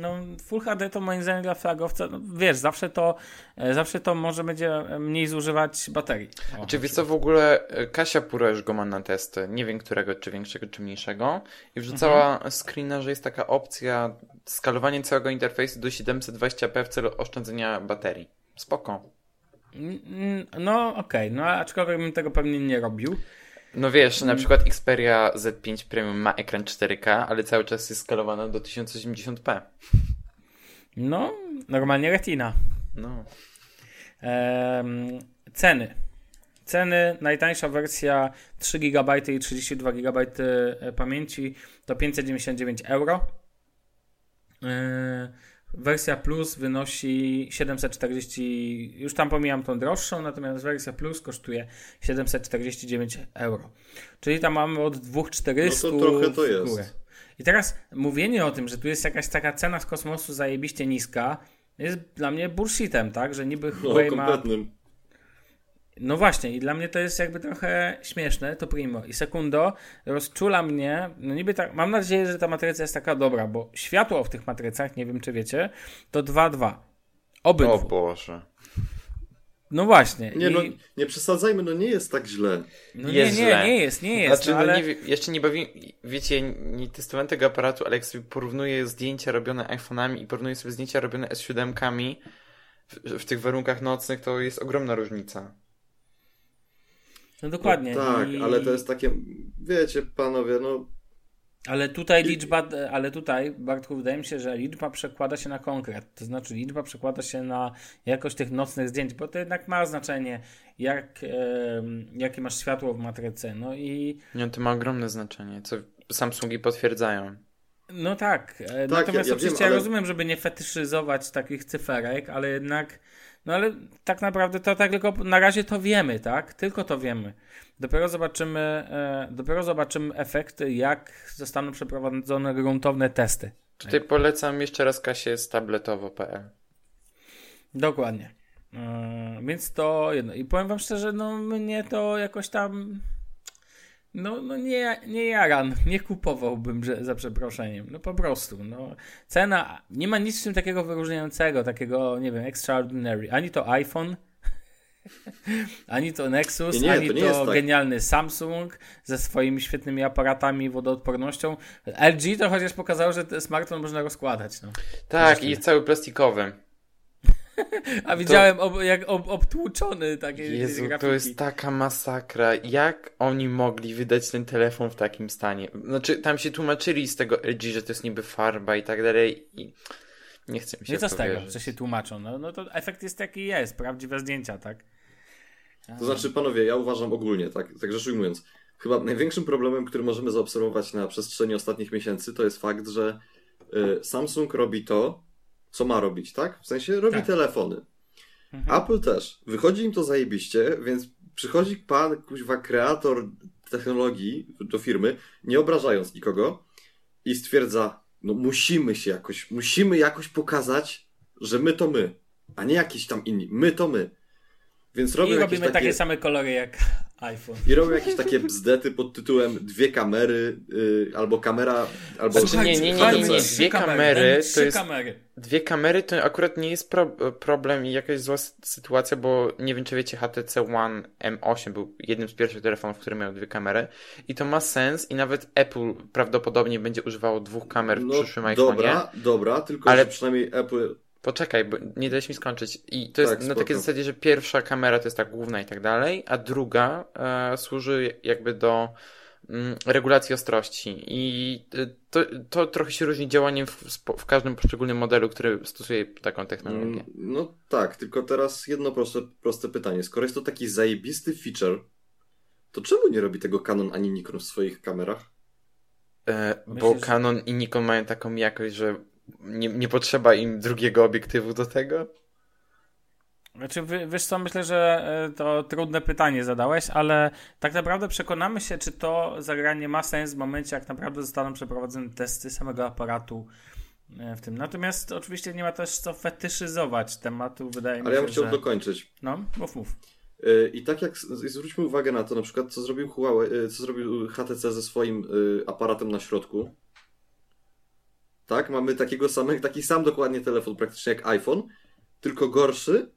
no, Full HD to moim zdaniem dla flagowca, no, wiesz, zawsze to, e, zawsze to może będzie mniej zużywać baterii. O, Czy wiesz co, w ogóle e, Kasia Pura już go ma na testy, nie wiem którego, czy większego, czy mniejszego i wrzucała Mhm. screena, że jest taka opcja skalowanie całego interfejsu do 720p w celu oszczędzenia baterii. Spoko. No okej, no aczkolwiek bym tego pewnie nie robił. No wiesz, na przykład Xperia Z5 Premium ma ekran 4K, ale cały czas jest skalowana do 1080p. No, normalnie retina. No. Em, ceny. Ceny, najtańsza wersja 3 GB i 32 GB pamięci to 599 euro. E, Wersja Plus wynosi 740, już tam pomijam tą droższą, natomiast wersja Plus kosztuje 749 euro. Czyli tam mamy od 2400 No to trochę to jest. górę. I teraz mówienie o tym, że tu jest jakaś taka cena z kosmosu zajebiście niska, jest dla mnie bullshitem, tak? Że niby No, Huawei ma kompletnym. No właśnie, i dla mnie to jest jakby trochę śmieszne, to primo. I sekundo, rozczula mnie, no niby tak, mam nadzieję, że ta matryca jest taka dobra, bo światło w tych matrycach, nie wiem czy wiecie, to 2-2. Obydwu. O Boże. No właśnie. Nie, i, no, nie przesadzajmy, no nie jest tak źle. no nie, jest nie, źle. nie jest, nie jest. Znaczy, no, no ale... nie, wie- jeszcze nie bawi, wiecie, nie testowałem tego aparatu, ale jak sobie porównuję zdjęcia robione iPhone'ami i porównuję sobie zdjęcia robione S7-kami w, w tych warunkach nocnych, to jest ogromna różnica. No dokładnie. No, tak, I... ale to jest takie, wiecie, panowie, no Ale tutaj liczba, ale tutaj, Bartku, wydaje mi się, że liczba przekłada się na konkret. To znaczy liczba przekłada się na jakość tych nocnych zdjęć, bo to jednak ma znaczenie, jak, em, jakie masz światło w matryce. No i Nie, to ma ogromne znaczenie, co Samsungi potwierdzają. no tak. e, Tak, Natomiast ja- ja oczywiście wiem, ale- ja rozumiem, żeby nie fetyszyzować takich cyferek, ale jednak, no ale tak naprawdę to tak tylko na razie to wiemy, tak? Tylko to wiemy. Dopiero zobaczymy, e, dopiero zobaczymy efekty, jak zostaną przeprowadzone gruntowne testy. Tutaj polecam jeszcze raz Kasię z tabletowo.pl. Dokładnie. Yy, więc to jedno. I powiem wam szczerze, no mnie to jakoś tam. No, no nie, nie jaran, nie kupowałbym że, za przeproszeniem. No po prostu. No. Cena nie ma nic w tym takiego wyróżniającego, takiego, nie wiem, extraordinary. Ani to iPhone, ani to Nexus, Nie, ani to to, tak. genialny Samsung ze swoimi świetnymi aparatami, wodoodpornością. LG to chociaż pokazało, że ten smartfon można rozkładać. No. Tak, i jest cały plastikowy. A widziałem ob, jak ob, obtłuczony takie Jezu, grafiki. to jest taka masakra. Jak oni mogli wydać ten telefon w takim stanie? Znaczy, tam się tłumaczyli z tego LG, że to jest niby farba i tak dalej i nie chcę mi się Nie co w z to tego, że się tłumaczą. No, no to efekt jest jaki jest, prawdziwe zdjęcia, tak? To znaczy, panowie, ja uważam ogólnie, tak, tak rzecz ujmując, chyba największym problemem, który możemy zaobserwować na przestrzeni ostatnich miesięcy, to jest fakt, że y, Samsung robi to, co ma robić, tak? W sensie robi Tak. telefony. Mhm. Apple też. Wychodzi im to zajebiście, więc przychodzi pan, kuźwa, kreator technologii do firmy, nie obrażając nikogo i stwierdza, no musimy się jakoś, musimy jakoś pokazać, że my to my, a nie jakiś tam inni. My to my. Więc robią I robimy takie... takie same kolory jak iPhone. I robią jakieś takie bzdety pod tytułem dwie kamery, y, albo kamera, albo... Znaczy, nie, nie, nie, nie, nie. Dwie kamery, to jest- kamery. Dwie kamery to akurat nie jest pro problem i jakaś zła sytuacja, bo nie wiem, czy wiecie, HTC One M8 był jednym z pierwszych telefonów, który miał dwie kamery i to ma sens i nawet Apple prawdopodobnie będzie używało dwóch kamer w No, przyszłym iPhone'ie. dobra, dobra, tylko Ale- że przynajmniej Apple... Poczekaj, bo nie dałeś mi skończyć. I to jest Tak, na spoko. takiej zasadzie, że pierwsza kamera to jest ta główna i tak dalej, a druga e, służy jakby do mm, regulacji ostrości. I e, to, to trochę się różni działaniem w, w każdym poszczególnym modelu, który stosuje taką technologię. Mm, No tak, tylko teraz jedno proste, proste pytanie. Skoro jest to taki zajebisty feature, to czemu nie robi tego Canon ani Nikon w swoich kamerach? E, Myślisz, bo że- Canon i Nikon mają taką jakość, że nie, nie potrzeba im drugiego obiektywu do tego. Znaczy, wy- wiesz co, myślę, że e, to trudne pytanie zadałeś, ale tak naprawdę przekonamy się, czy to zagranie ma sens w momencie, jak naprawdę zostaną przeprowadzone testy samego aparatu e, w tym. Natomiast oczywiście nie ma też co fetyszyzować tematu, wydaje mi Ale się, ja bym chciał że... dokończyć. No, mów, mów. Y, I tak jak zwróćmy uwagę na to, na przykład co zrobił Huawei, co zrobił HTC ze swoim aparatem na środku. Tak? Mamy takiego samego, taki sam dokładnie telefon praktycznie jak iPhone, tylko gorszy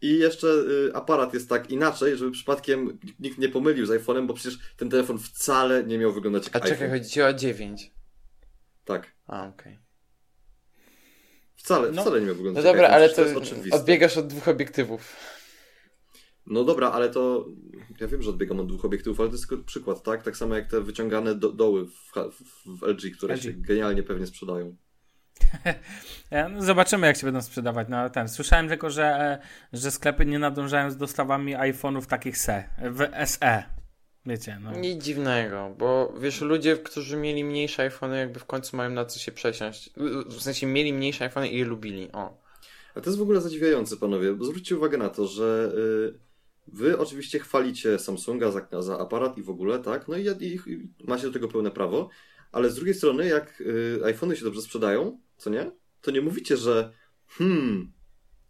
i jeszcze y, aparat jest tak inaczej, żeby przypadkiem nikt nie pomylił z iPhone'em, bo przecież ten telefon wcale nie miał wyglądać jak A iPhone. czekaj, chodzi ci o 9. Tak. A, okej. Wcale, No. wcale nie miał wyglądać No jak dobra, iPhone, ale to jest oczywiste. odbiegasz od dwóch obiektywów. No dobra, ale to ja wiem, że odbiegam od dwóch obiektywów, ale to jest tylko przykład, tak? Tak samo jak te wyciągane do, doły w, w, w LG, które LG. się genialnie pewnie sprzedają. No Zobaczymy, jak się będą sprzedawać. No, ten. Słyszałem tylko, że, że sklepy nie nadążają z dostawami iPhone'ów takich SE, w SE. Wiecie, no. Nic dziwnego, bo wiesz, ludzie, którzy mieli mniejsze iPhony, jakby w końcu mają na co się przesiąść. W sensie mieli mniejsze iPhony i je lubili. O. A to jest w ogóle zadziwiające, panowie. bo Zwróćcie uwagę na to, że y, wy oczywiście chwalicie Samsunga za, za aparat i w ogóle, tak? No i, i, i macie do tego pełne prawo, ale z drugiej strony, jak y, iPhony się dobrze sprzedają, co nie? To nie mówicie, że hmm,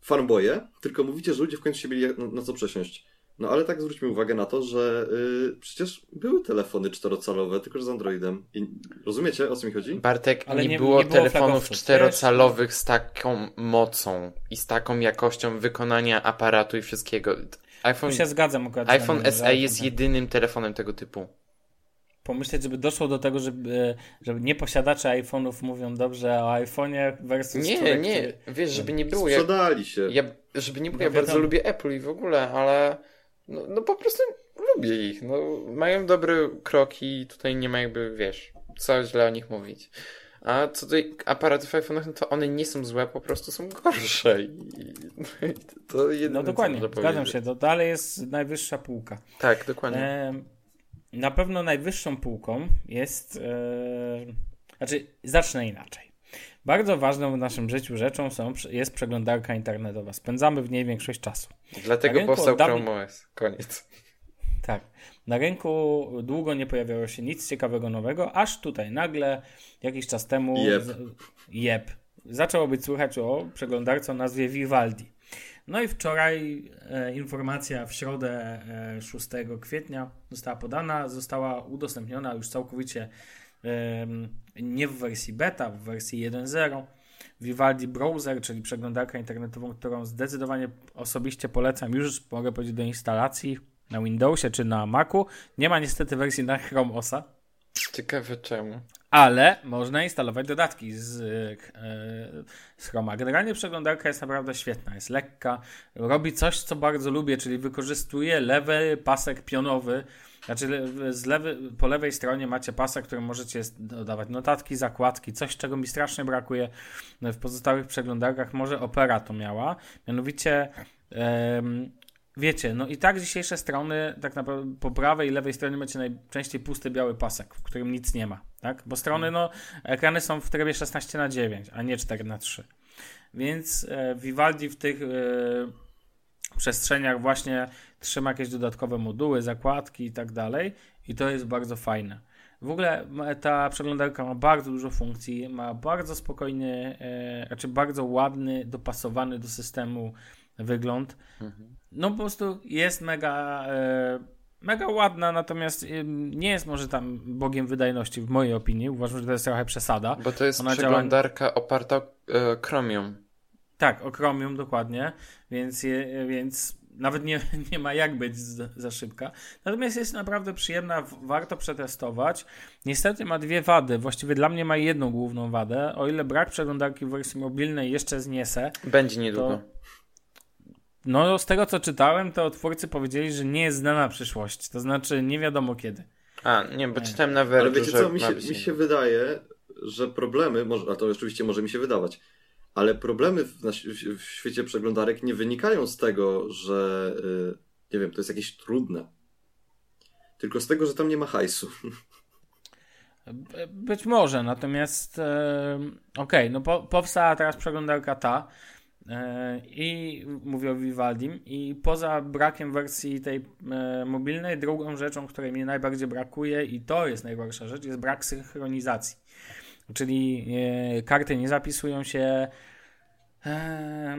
fanboye, tylko mówicie, że ludzie w końcu się mieli na, na co przesiąść. No ale tak zwróćmy uwagę na to, że y, przecież były telefony czterocalowe, tylko że z Androidem. I rozumiecie, o co mi chodzi? Bartek, Ale nie, nie- było nie było telefonów czterocalowych z taką mocą i z taką jakością wykonania aparatu i wszystkiego. iPhone, Tu się zgadzam akurat. iPhone SE jest tak. jedynym telefonem tego typu. Pomyśleć, żeby doszło do tego, żeby, żeby nie posiadacze iPhone'ów mówią dobrze o iPhone'ie versus Nie, człowiek, nie, który- wiesz, żeby nie było. Ja, Sprzedali się. ja, żeby nie było, No ja bardzo wiadomo. lubię Apple i w ogóle, ale no, no po prostu lubię ich. No, mają dobre kroki i tutaj nie ma jakby, wiesz, co źle o nich mówić. A co do aparatów iPhone'ach, no to one nie są złe, po prostu są gorsze. I, i to jedyne, No dokładnie, zgadzam się. To dalej jest najwyższa półka. Tak, dokładnie. Em, na pewno najwyższą półką jest. E, znaczy, zacznę inaczej. Bardzo ważną w naszym życiu rzeczą są, jest przeglądarka internetowa. Spędzamy w niej większość czasu. Dlatego powstał Chrome OS. Koniec. Tak. Na rynku długo nie pojawiało się nic ciekawego nowego, aż tutaj nagle jakiś czas temu. Z- Jeb. Zaczęło być słychać o przeglądarce o nazwie Vivaldi. No i wczoraj e, informacja w środę e, 6 kwietnia została podana, została udostępniona już całkowicie em, nie w wersji beta, w wersji 1.0. Vivaldi Browser, czyli przeglądarka internetową, którą zdecydowanie osobiście polecam już, mogę powiedzieć, do instalacji na Windowsie czy na Macu. Nie ma niestety wersji na Chrome OSa, Ciekawe czemu. ale można instalować dodatki z, e, z Chroma. Generalnie przeglądarka jest naprawdę świetna, jest lekka, robi coś, co bardzo lubię, czyli wykorzystuje lewy pasek pionowy. Znaczy, z lewy, po lewej stronie macie pasek, którym możecie dodawać notatki, zakładki, coś, czego mi strasznie brakuje w pozostałych przeglądarkach. Może Opera to miała, mianowicie. Wiecie, no i tak dzisiejsze strony, tak naprawdę po prawej i lewej stronie macie najczęściej pusty biały pasek, w którym nic nie ma, tak? Bo strony, no, ekrany są w trybie 16 na 9, a nie 4 na 3 Więc e, Vivaldi w tych e, przestrzeniach właśnie trzyma jakieś dodatkowe moduły, zakładki i tak dalej i to jest bardzo fajne. W ogóle ta przeglądarka ma bardzo dużo funkcji, ma bardzo spokojny, e, znaczy bardzo ładny, dopasowany do systemu wygląd. No po prostu jest mega, e, mega ładna, natomiast ym, nie jest może tam bogiem wydajności w mojej opinii. Uważam, że to jest trochę przesada. Bo to jest Ona działa- przeglądarka oparta o e, Chromium. Tak, o Chromium dokładnie, więc, je, więc nawet nie, nie ma jak być za, szybka. Natomiast jest naprawdę przyjemna, warto przetestować. Niestety ma dwie wady, właściwie dla mnie ma jedną główną wadę. O ile brak przeglądarki w wersji mobilnej jeszcze zniesę, Będzie niedługo. to no z tego co czytałem, to twórcy powiedzieli, że nie jest znana przyszłość, to znaczy nie wiadomo kiedy. A, nie, bo Nie. czytałem na Ale Verge, wiecie że co, mi się, mi się wydaje, że problemy, może, a to oczywiście może mi się wydawać, ale problemy w, na, w świecie przeglądarek nie wynikają z tego, że y, nie wiem, to jest jakieś trudne. Tylko z tego, że tam nie ma hajsu. Być może, natomiast e, okej, no po, powstała teraz przeglądarka ta e, i mówię o Vivaldim i poza brakiem wersji tej e, mobilnej, drugą rzeczą, której mi najbardziej brakuje i to jest najgorsza rzecz, jest brak synchronizacji. Czyli e, karty nie zapisują się,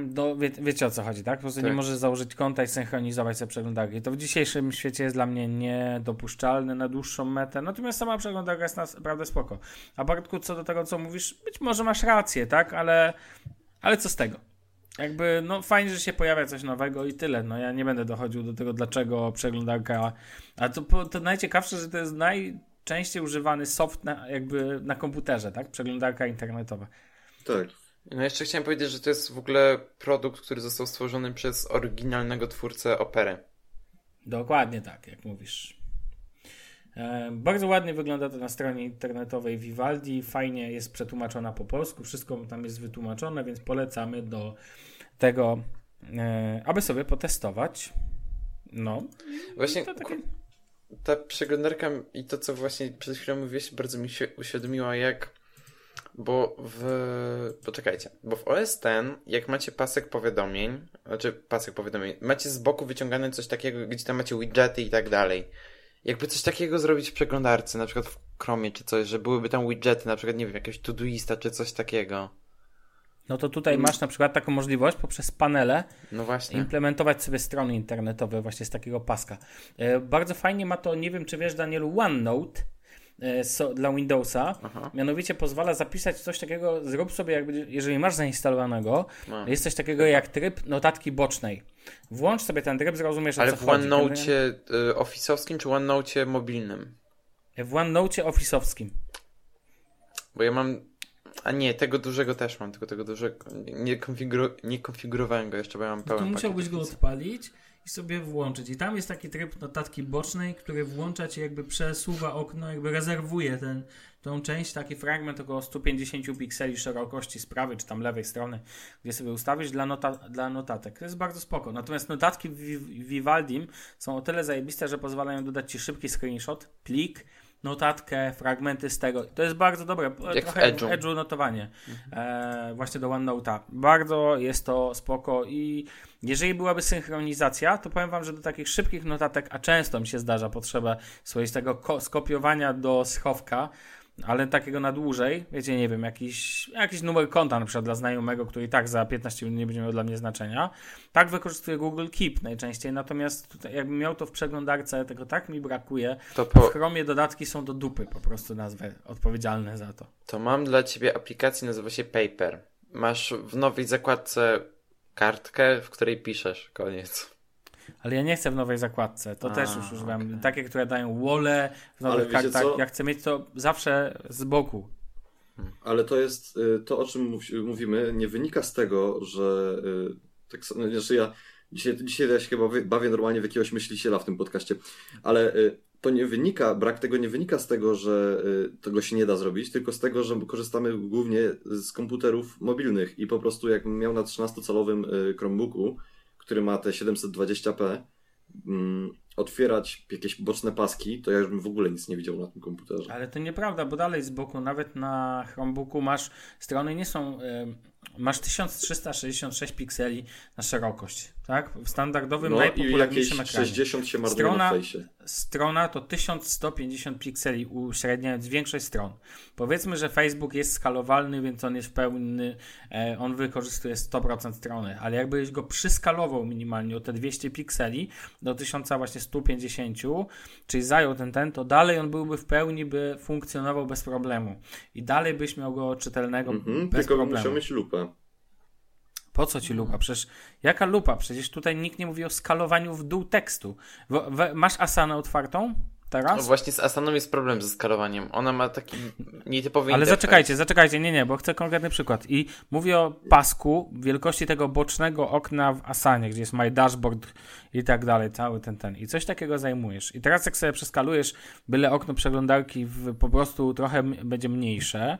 Do, wie, wiecie o co chodzi, tak? Po prostu Tak. nie możesz założyć konta i synchronizować sobie przeglądarki. To w dzisiejszym świecie jest dla mnie niedopuszczalne na dłuższą metę. Natomiast sama przeglądarka jest naprawdę spoko. A Bartku, co do tego, co mówisz, być może masz rację, tak? Ale, ale co z tego? Jakby, no fajnie, że się pojawia coś nowego i tyle. No ja nie będę dochodził do tego, dlaczego przeglądarka... A to, to najciekawsze, że to jest najczęściej używany soft na, jakby na komputerze, tak? Przeglądarka internetowa. Tak. No jeszcze chciałem powiedzieć, że to jest w ogóle produkt, który został stworzony przez oryginalnego twórcę opery. Dokładnie tak, jak mówisz. E, bardzo ładnie wygląda to na stronie internetowej Vivaldi. Fajnie jest przetłumaczona po polsku. Wszystko tam jest wytłumaczone, więc polecamy do tego, e, aby sobie potestować. No, Właśnie to takie... ta przeglądarka i to, co właśnie przed chwilą mówiłeś, bardzo mi się uświadomiła, jak. Bo w. Poczekajcie. Bo w OS ten, jak macie pasek powiadomień, znaczy pasek powiadomień, macie z boku wyciągane coś takiego, gdzie tam macie widgety i tak dalej. Jakby coś takiego zrobić w przeglądarce, na przykład w Chromie czy coś, że byłyby tam widgety, na przykład, nie wiem, jakiegoś Todoista czy coś takiego. No to tutaj masz na przykład taką możliwość poprzez panele No właśnie. implementować sobie strony internetowe właśnie z takiego paska. E, bardzo fajnie ma to, nie wiem czy wiesz Danielu, OneNote e, so, dla Windowsa. Aha. Mianowicie pozwala zapisać coś takiego, zrób sobie jakby, jeżeli masz zainstalowanego, No. jest coś takiego jak tryb notatki bocznej. Włącz sobie ten tryb, zrozumiesz Ale o co w. OneNote y, office'owskim czy OneNote mobilnym? W OneNote office'owskim. Bo ja mam. A nie, tego dużego też mam, tylko tego dużego. Nie, konfiguru... nie konfigurowałem go jeszcze, bo ja mam No pełen to musiałbyś go odpalić i sobie włączyć. I tam jest taki tryb notatki bocznej, który włącza ci jakby przesuwa okno, jakby rezerwuje ten, tą część, taki fragment około 150 pikseli szerokości z prawej czy tam lewej strony, gdzie sobie ustawisz dla, nota, dla notatek. To jest bardzo spoko. Natomiast notatki w Viv- Vivaldim są o tyle zajebiste, że pozwalają dodać ci szybki screenshot, plik, notatkę, fragmenty z tego. To jest bardzo dobre. Jak trochę w Edge'u. w Edge'u notowanie. E, właśnie do OneNote'a. Bardzo jest to spoko i jeżeli byłaby synchronizacja, to powiem wam, że do takich szybkich notatek, a często mi się zdarza potrzeba swoistego ko- skopiowania do schowka, ale takiego na dłużej, wiecie, nie wiem, jakiś, jakiś numer konta na przykład dla znajomego, który i tak za 15 minut nie będzie miał dla mnie znaczenia. Tak wykorzystuję Google Keep najczęściej, natomiast tutaj, jakbym miał to w przeglądarce, tego tak mi brakuje. To, W po... Chromie dodatki są do dupy, po prostu nazwę odpowiedzialne za to. to mam dla ciebie aplikację, nazywa się Paper. Masz w nowej zakładce kartkę, w której piszesz. Koniec. Ale ja nie chcę w nowej zakładce. To A, też już używam. okej. Takie, które dają wole w nowych kartach. co? Ja chcę mieć to zawsze z boku. Ale to jest y, to, o czym mów, mówimy, nie wynika z tego, że y, tak samo, znaczy ja dzisiaj, dzisiaj ja się chyba bawię normalnie w jakiegoś myśliciela w tym podcaście, ale y, to nie wynika, brak tego nie wynika z tego, że tego się nie da zrobić, tylko z tego, że korzystamy głównie z komputerów mobilnych i po prostu jak miał na 13-calowym y, Chromebooku, który ma te 720p, mm, otwierać jakieś boczne paski, to ja już bym w ogóle nic nie widział na tym komputerze. Ale to nieprawda, bo dalej z boku, nawet na Chromebooku masz strony nie są. Masz 1366 pikseli na szerokość, tak? W standardowym, No najpopularniejszym ekranie. 60 się marnuje Strona- na fejsie. Strona to 1150 pikseli, uśredniając większość stron. Powiedzmy, że Facebook jest skalowalny, więc on jest pełny, e, on wykorzystuje 100% strony, ale jakbyś go przyskalował minimalnie o te 200 pikseli do 1100 właśnie 150, czyli zajął ten ten, to dalej on byłby w pełni, by funkcjonował bez problemu. I dalej byś miał go czytelnego Mhm, bez tylko problemu. musiał mieć lupę. Po co ci lupa? Przecież jaka lupa? Przecież tutaj nikt nie mówi o skalowaniu w dół tekstu. W, w, masz Asanę otwartą teraz? No właśnie z Asaną jest problem ze skalowaniem. Ona ma taki nietypowy Ale interfejs. zaczekajcie, zaczekajcie, nie, nie, bo chcę konkretny przykład. I mówię o pasku wielkości tego bocznego okna w Asanie, gdzie jest My Dashboard i tak dalej, cały ten, ten. I coś takiego zajmujesz. I teraz jak sobie przeskalujesz byle okno przeglądarki w, po prostu trochę będzie mniejsze,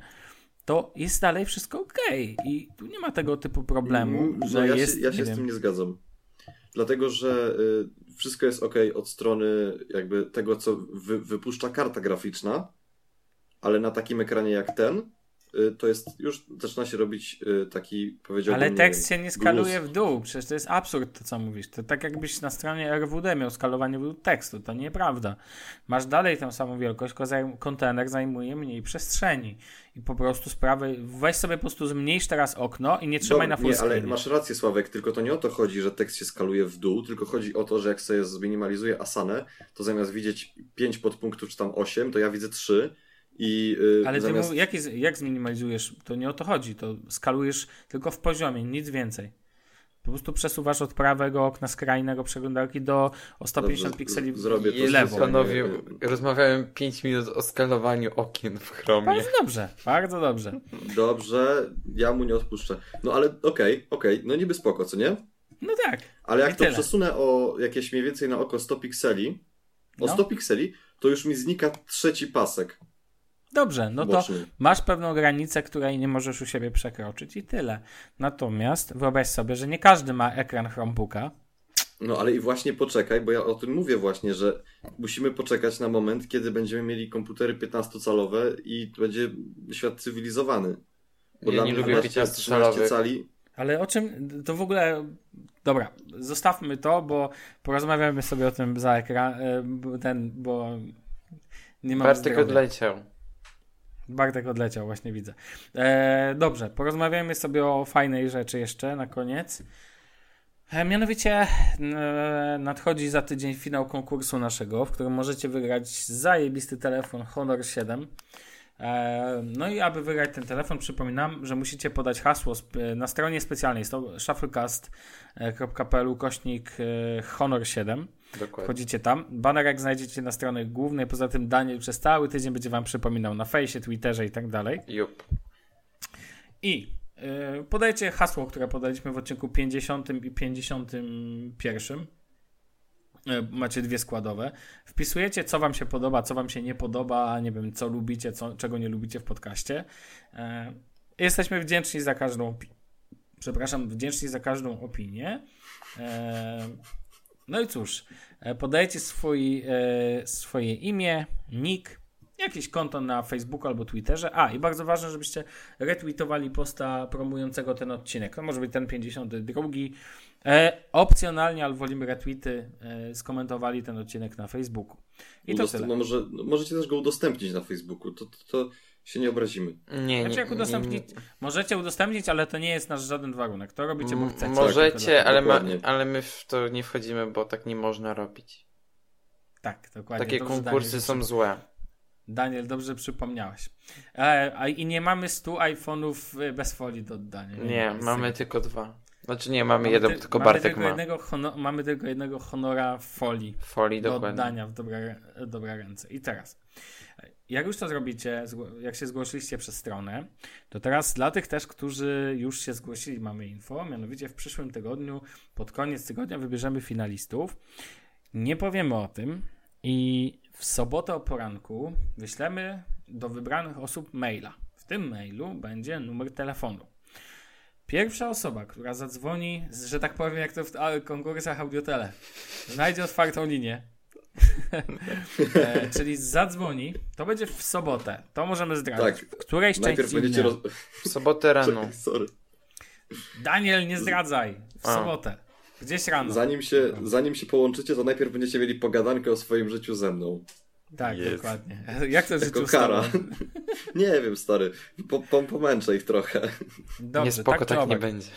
to jest dalej wszystko ok. I tu nie ma tego typu problemu, Mm, że no ja jest, się, ja się z wiem, tym nie zgadzam. Dlatego, że y, wszystko jest ok od strony jakby tego, co wy, wypuszcza karta graficzna, ale na takim ekranie jak ten, to jest, już zaczyna się robić y, taki, powiedziałbym... Ale tekst się nie skaluje gruz. w dół. Przecież to jest absurd to, co mówisz. To tak jakbyś na stronie RWD miał skalowanie w dół tekstu. To nieprawda. Masz dalej tą samą wielkość, tylko zajm- kontener zajmuje mniej przestrzeni. I po prostu sprawy... Weź sobie po prostu zmniejsz teraz okno i nie trzymaj Dobra, na full Nie, ale screenie. masz rację, Sławek, tylko to nie o to chodzi, że tekst się skaluje w dół, tylko chodzi o to, że jak sobie zminimalizuję Asanę, to zamiast widzieć 5 podpunktów czy tam 8, to ja widzę 3 i y, Ale ty zamiast... jak, jest, jak zminimalizujesz? To nie o to chodzi. To skalujesz tylko w poziomie, nic więcej. Po prostu przesuwasz od prawego okna skrajnego przeglądarki do o 150 Dobrze, pikseli z- zrobię to w lewo. lewo. Panowie, rozmawiałem 5 minut o skalowaniu okien w Chromie. Bardzo dobrze, bardzo dobrze. Dobrze, ja mu nie odpuszczę. No ale okej, okej, no niby spoko, co nie? No tak. Ale jak to tyle. przesunę o jakieś mniej więcej na oko 100 pikseli, o No. 100 pikseli, to już mi znika trzeci pasek Dobrze, no to masz pewną granicę, której nie możesz u siebie przekroczyć i tyle. Natomiast wyobraź sobie, że nie każdy ma ekran Chromebooka. No ale i właśnie poczekaj, bo ja o tym mówię właśnie, że musimy poczekać na moment, kiedy będziemy mieli komputery 15-calowe i będzie świat cywilizowany. Bo Ja dla nie mnie lubię 12, 13 15-calowych. cali Ale o czym to w ogóle. Dobra, zostawmy to, bo porozmawiamy sobie o tym za ekran. e, bo Ten, bo nie mam Bartek zdrowia. odleciał. Bartek odleciał, właśnie widzę. E, dobrze, porozmawiamy sobie o fajnej rzeczy jeszcze na koniec. E, mianowicie e, nadchodzi za tydzień finał konkursu naszego, w którym możecie wygrać zajebisty telefon Honor 7. E, no i aby wygrać ten telefon, przypominam, że musicie podać hasło sp- na stronie specjalnej. Jest to shufflecast.pl kośnik e, Honor 7. Dokładnie. Wchodzicie tam. Banerek znajdziecie na stronie głównej. Poza tym Daniel przez cały tydzień będzie Wam przypominał na fejsie, Twitterze i tak dalej. Jup. I yy, podajcie hasło, które podaliśmy w odcinku 50 i 51. Yy, Macie dwie składowe. Wpisujecie, co Wam się podoba, co Wam się nie podoba, nie wiem, co lubicie, co, czego nie lubicie w podcaście. Yy, Jesteśmy wdzięczni za każdą opinię. Przepraszam, wdzięczni za każdą opinię. No i cóż, e, podajecie swój, e, swoje imię, nick, jakieś konto na Facebooku albo Twitterze. A, i bardzo ważne, żebyście retweetowali posta promującego ten odcinek. To może być ten 52. E, opcjonalnie, ale wolimy retweety, e, skomentowali ten odcinek na Facebooku. I to Udostęp- tyle. no może, no możecie też go udostępnić na Facebooku, to, to, to się nie obrazimy. Nie, Znaczy, nie, jak udostępnić, możecie udostępnić, ale to nie jest nasz żaden warunek. To robicie, bo chcecie. Możecie, ale, ma, ale my w to nie wchodzimy, bo tak nie można robić. Tak, dokładnie. Takie Dobrze, konkursy Daniel, są złe. Daniel, dobrze przypomniałeś. E, a, I nie mamy 100 iPhone'ów e, bez folii do oddania. Nie, nic mamy takiego. tylko dwa. Znaczy nie, mamy, Mamy jeden, ty- tylko mamy Bartek tylko ma. Jednego hono- mamy tylko jednego honora folii Folii do dokładnie. oddania w dobre, dobre ręce. I teraz, jak już to zrobicie, jak się zgłosiliście przez stronę, to teraz dla tych też, którzy już się zgłosili, mamy info. Mianowicie w przyszłym tygodniu, pod koniec tygodnia, wybierzemy finalistów. Nie powiemy o tym i w sobotę o poranku wyślemy do wybranych osób maila. W tym mailu będzie numer telefonu. Pierwsza osoba, która zadzwoni, że tak powiem, jak to w konkursach audiotele, znajdzie otwartą linię, e, czyli zadzwoni, to będzie w sobotę. To możemy zdradzić. Tak. W której części Najpierw dnia? roz... W sobotę rano. Sorry. Daniel, nie zdradzaj. W A. sobotę. Gdzieś rano. Zanim się, zanim się połączycie, to najpierw będziecie mieli pogadankę o swoim życiu ze mną. Tak, Jest. dokładnie. Jak to życiu kara. nie wiem, stary. Po, po, pomęczę ich trochę. Dobrze, nie spoko, tak, tak, nie będzie.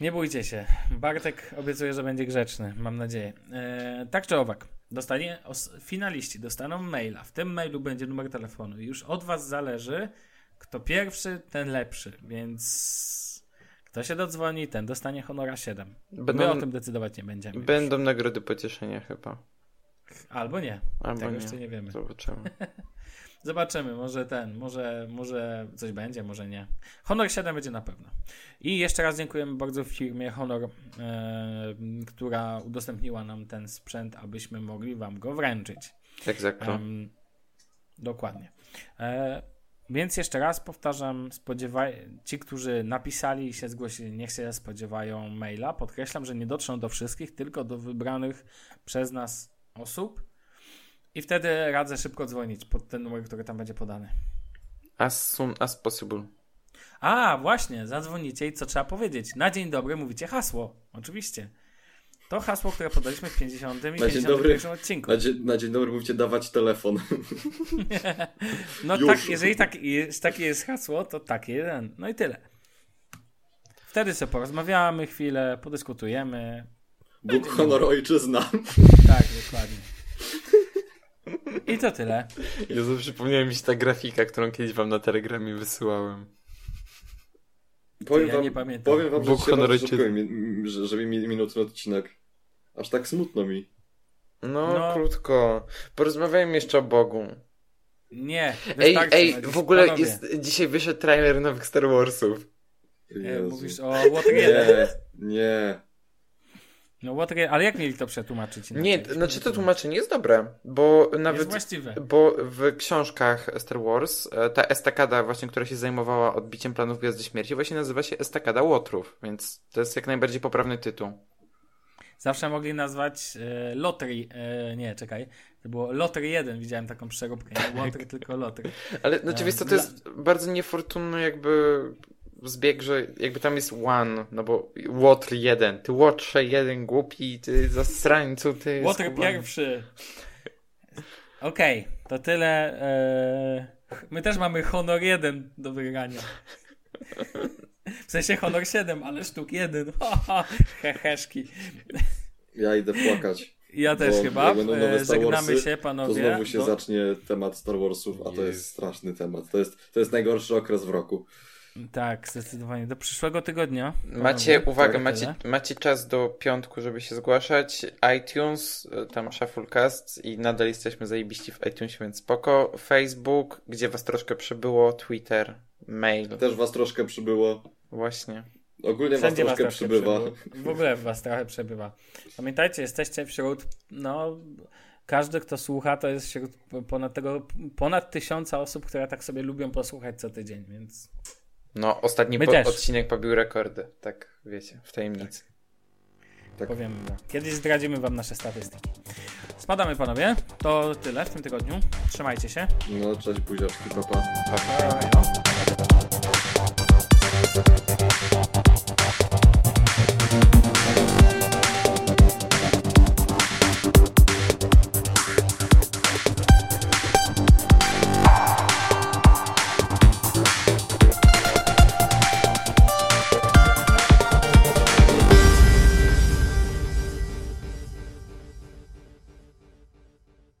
Nie bójcie się. Bartek obiecuje, że będzie grzeczny. Mam nadzieję. E, tak czy owak. Dostanie, os, finaliści dostaną maila. W tym mailu będzie numer telefonu. I już od was zależy, kto pierwszy, ten lepszy. Więc kto się dodzwoni, ten dostanie honora 7. Będą, My o tym decydować nie będziemy. już. będą nagrody pocieszenia chyba. Albo nie. Albo Tego nie. jeszcze nie wiemy. Zobaczymy. Zobaczymy, może ten, może, może coś będzie, może nie. Honor 7 będzie na pewno. I jeszcze raz dziękujemy bardzo firmie Honor, e, która udostępniła nam ten sprzęt, abyśmy mogli Wam go wręczyć. Zakro. Em, dokładnie. E, więc jeszcze raz powtarzam, spodziewaj, ci, którzy napisali i się zgłosili, niech się spodziewają maila. Podkreślam, że nie dotrzą do wszystkich, tylko do wybranych przez nas osób. I wtedy radzę szybko dzwonić pod ten numer, który tam będzie podany. As soon as possible. A, właśnie, zadzwonicie i co trzeba powiedzieć? Na dzień dobry mówicie hasło, oczywiście. To hasło, które podaliśmy w 50. i dzień 51 dobry. odcinku. Na, dzień, na dzień dobry mówicie dawać telefon. No Już. tak, jeżeli tak, jest, takie jest hasło, to takie jeden. No i tyle. Wtedy sobie porozmawiamy chwilę, podyskutujemy. Bóg, honor, ojczyzna. Tak, dokładnie. I to tyle. Jezu, przypomniała mi się ta grafika, którą kiedyś wam na telegramie wysyłałem. Powiem Ja wam, nie pamiętam. powiem wam, że Bóg, ojczyzna. szybko mi, że, żeby mi minutny odcinek. Aż tak smutno mi. No, No. krótko. Porozmawiajmy jeszcze o Bogu. Nie, Ej, wystarczy ej, w ogóle panowie. jest, dzisiaj wyszedł trailer nowych Star Warsów. Nie, Jezu. mówisz o 1. Nie, nie. No Water ale jak mieli to przetłumaczyć? inaczej? Nie, znaczy to tłumaczenie jest dobre, bo Jest nawet... właściwe. Bo w książkach Star Wars e, ta estakada właśnie, która się zajmowała odbiciem planów Gwiazdy Śmierci właśnie nazywa się Estakada Łotrów, więc to jest jak najbardziej poprawny tytuł. Zawsze mogli nazwać e, Lottery. E, nie, czekaj. To było Lottery 1. Widziałem taką przeróbkę. Nie Water, tylko Lottery. Ale znaczy E, wiesz co, to jest bardzo niefortunny jakby zbieg, że jakby tam jest one, no bo Łotr jeden, ty Łotrze jeden głupi, ty zasrańcu, ty Water skubany. pierwszy. Okej, to tyle. E, my też mamy Honor 1 do wygrania. W sensie Honor 7, ale sztuk 1. Heheszki. Ja idę płakać. Ja też Bo chyba. E, Żegnamy się, To panowie. znowu się Do- zacznie temat Star Warsów, a to jest Jest. straszny temat. To jest, to jest najgorszy okres w roku. Tak, zdecydowanie. Do przyszłego tygodnia. Macie, Tak, macie, macie czas do piątku, żeby się zgłaszać. iTunes, e, tam Shufflecast i nadal jesteśmy zajebiści w iTunesie, więc spoko. Facebook, gdzie was troszkę przybyło, Twitter, mail. Też was troszkę przybyło. Właśnie. Ogólnie was Wszędzie was troszkę troszkę przybywa. przybyło. W ogóle was trochę przebywa. Pamiętajcie, jesteście wśród, no, każdy, kto słucha, to jest wśród ponad tego, ponad tysiąca osób, które tak sobie lubią posłuchać co tydzień, więc No, ostatni My po- też. odcinek pobił rekordy. Tak, wiecie, w tajemnicy. Tak. powiem wam. Kiedyś zdradzimy wam nasze statystyki. Spadamy, panowie. To tyle w tym tygodniu. Trzymajcie się. No, cześć buziaczki, papa. Pa. Elo.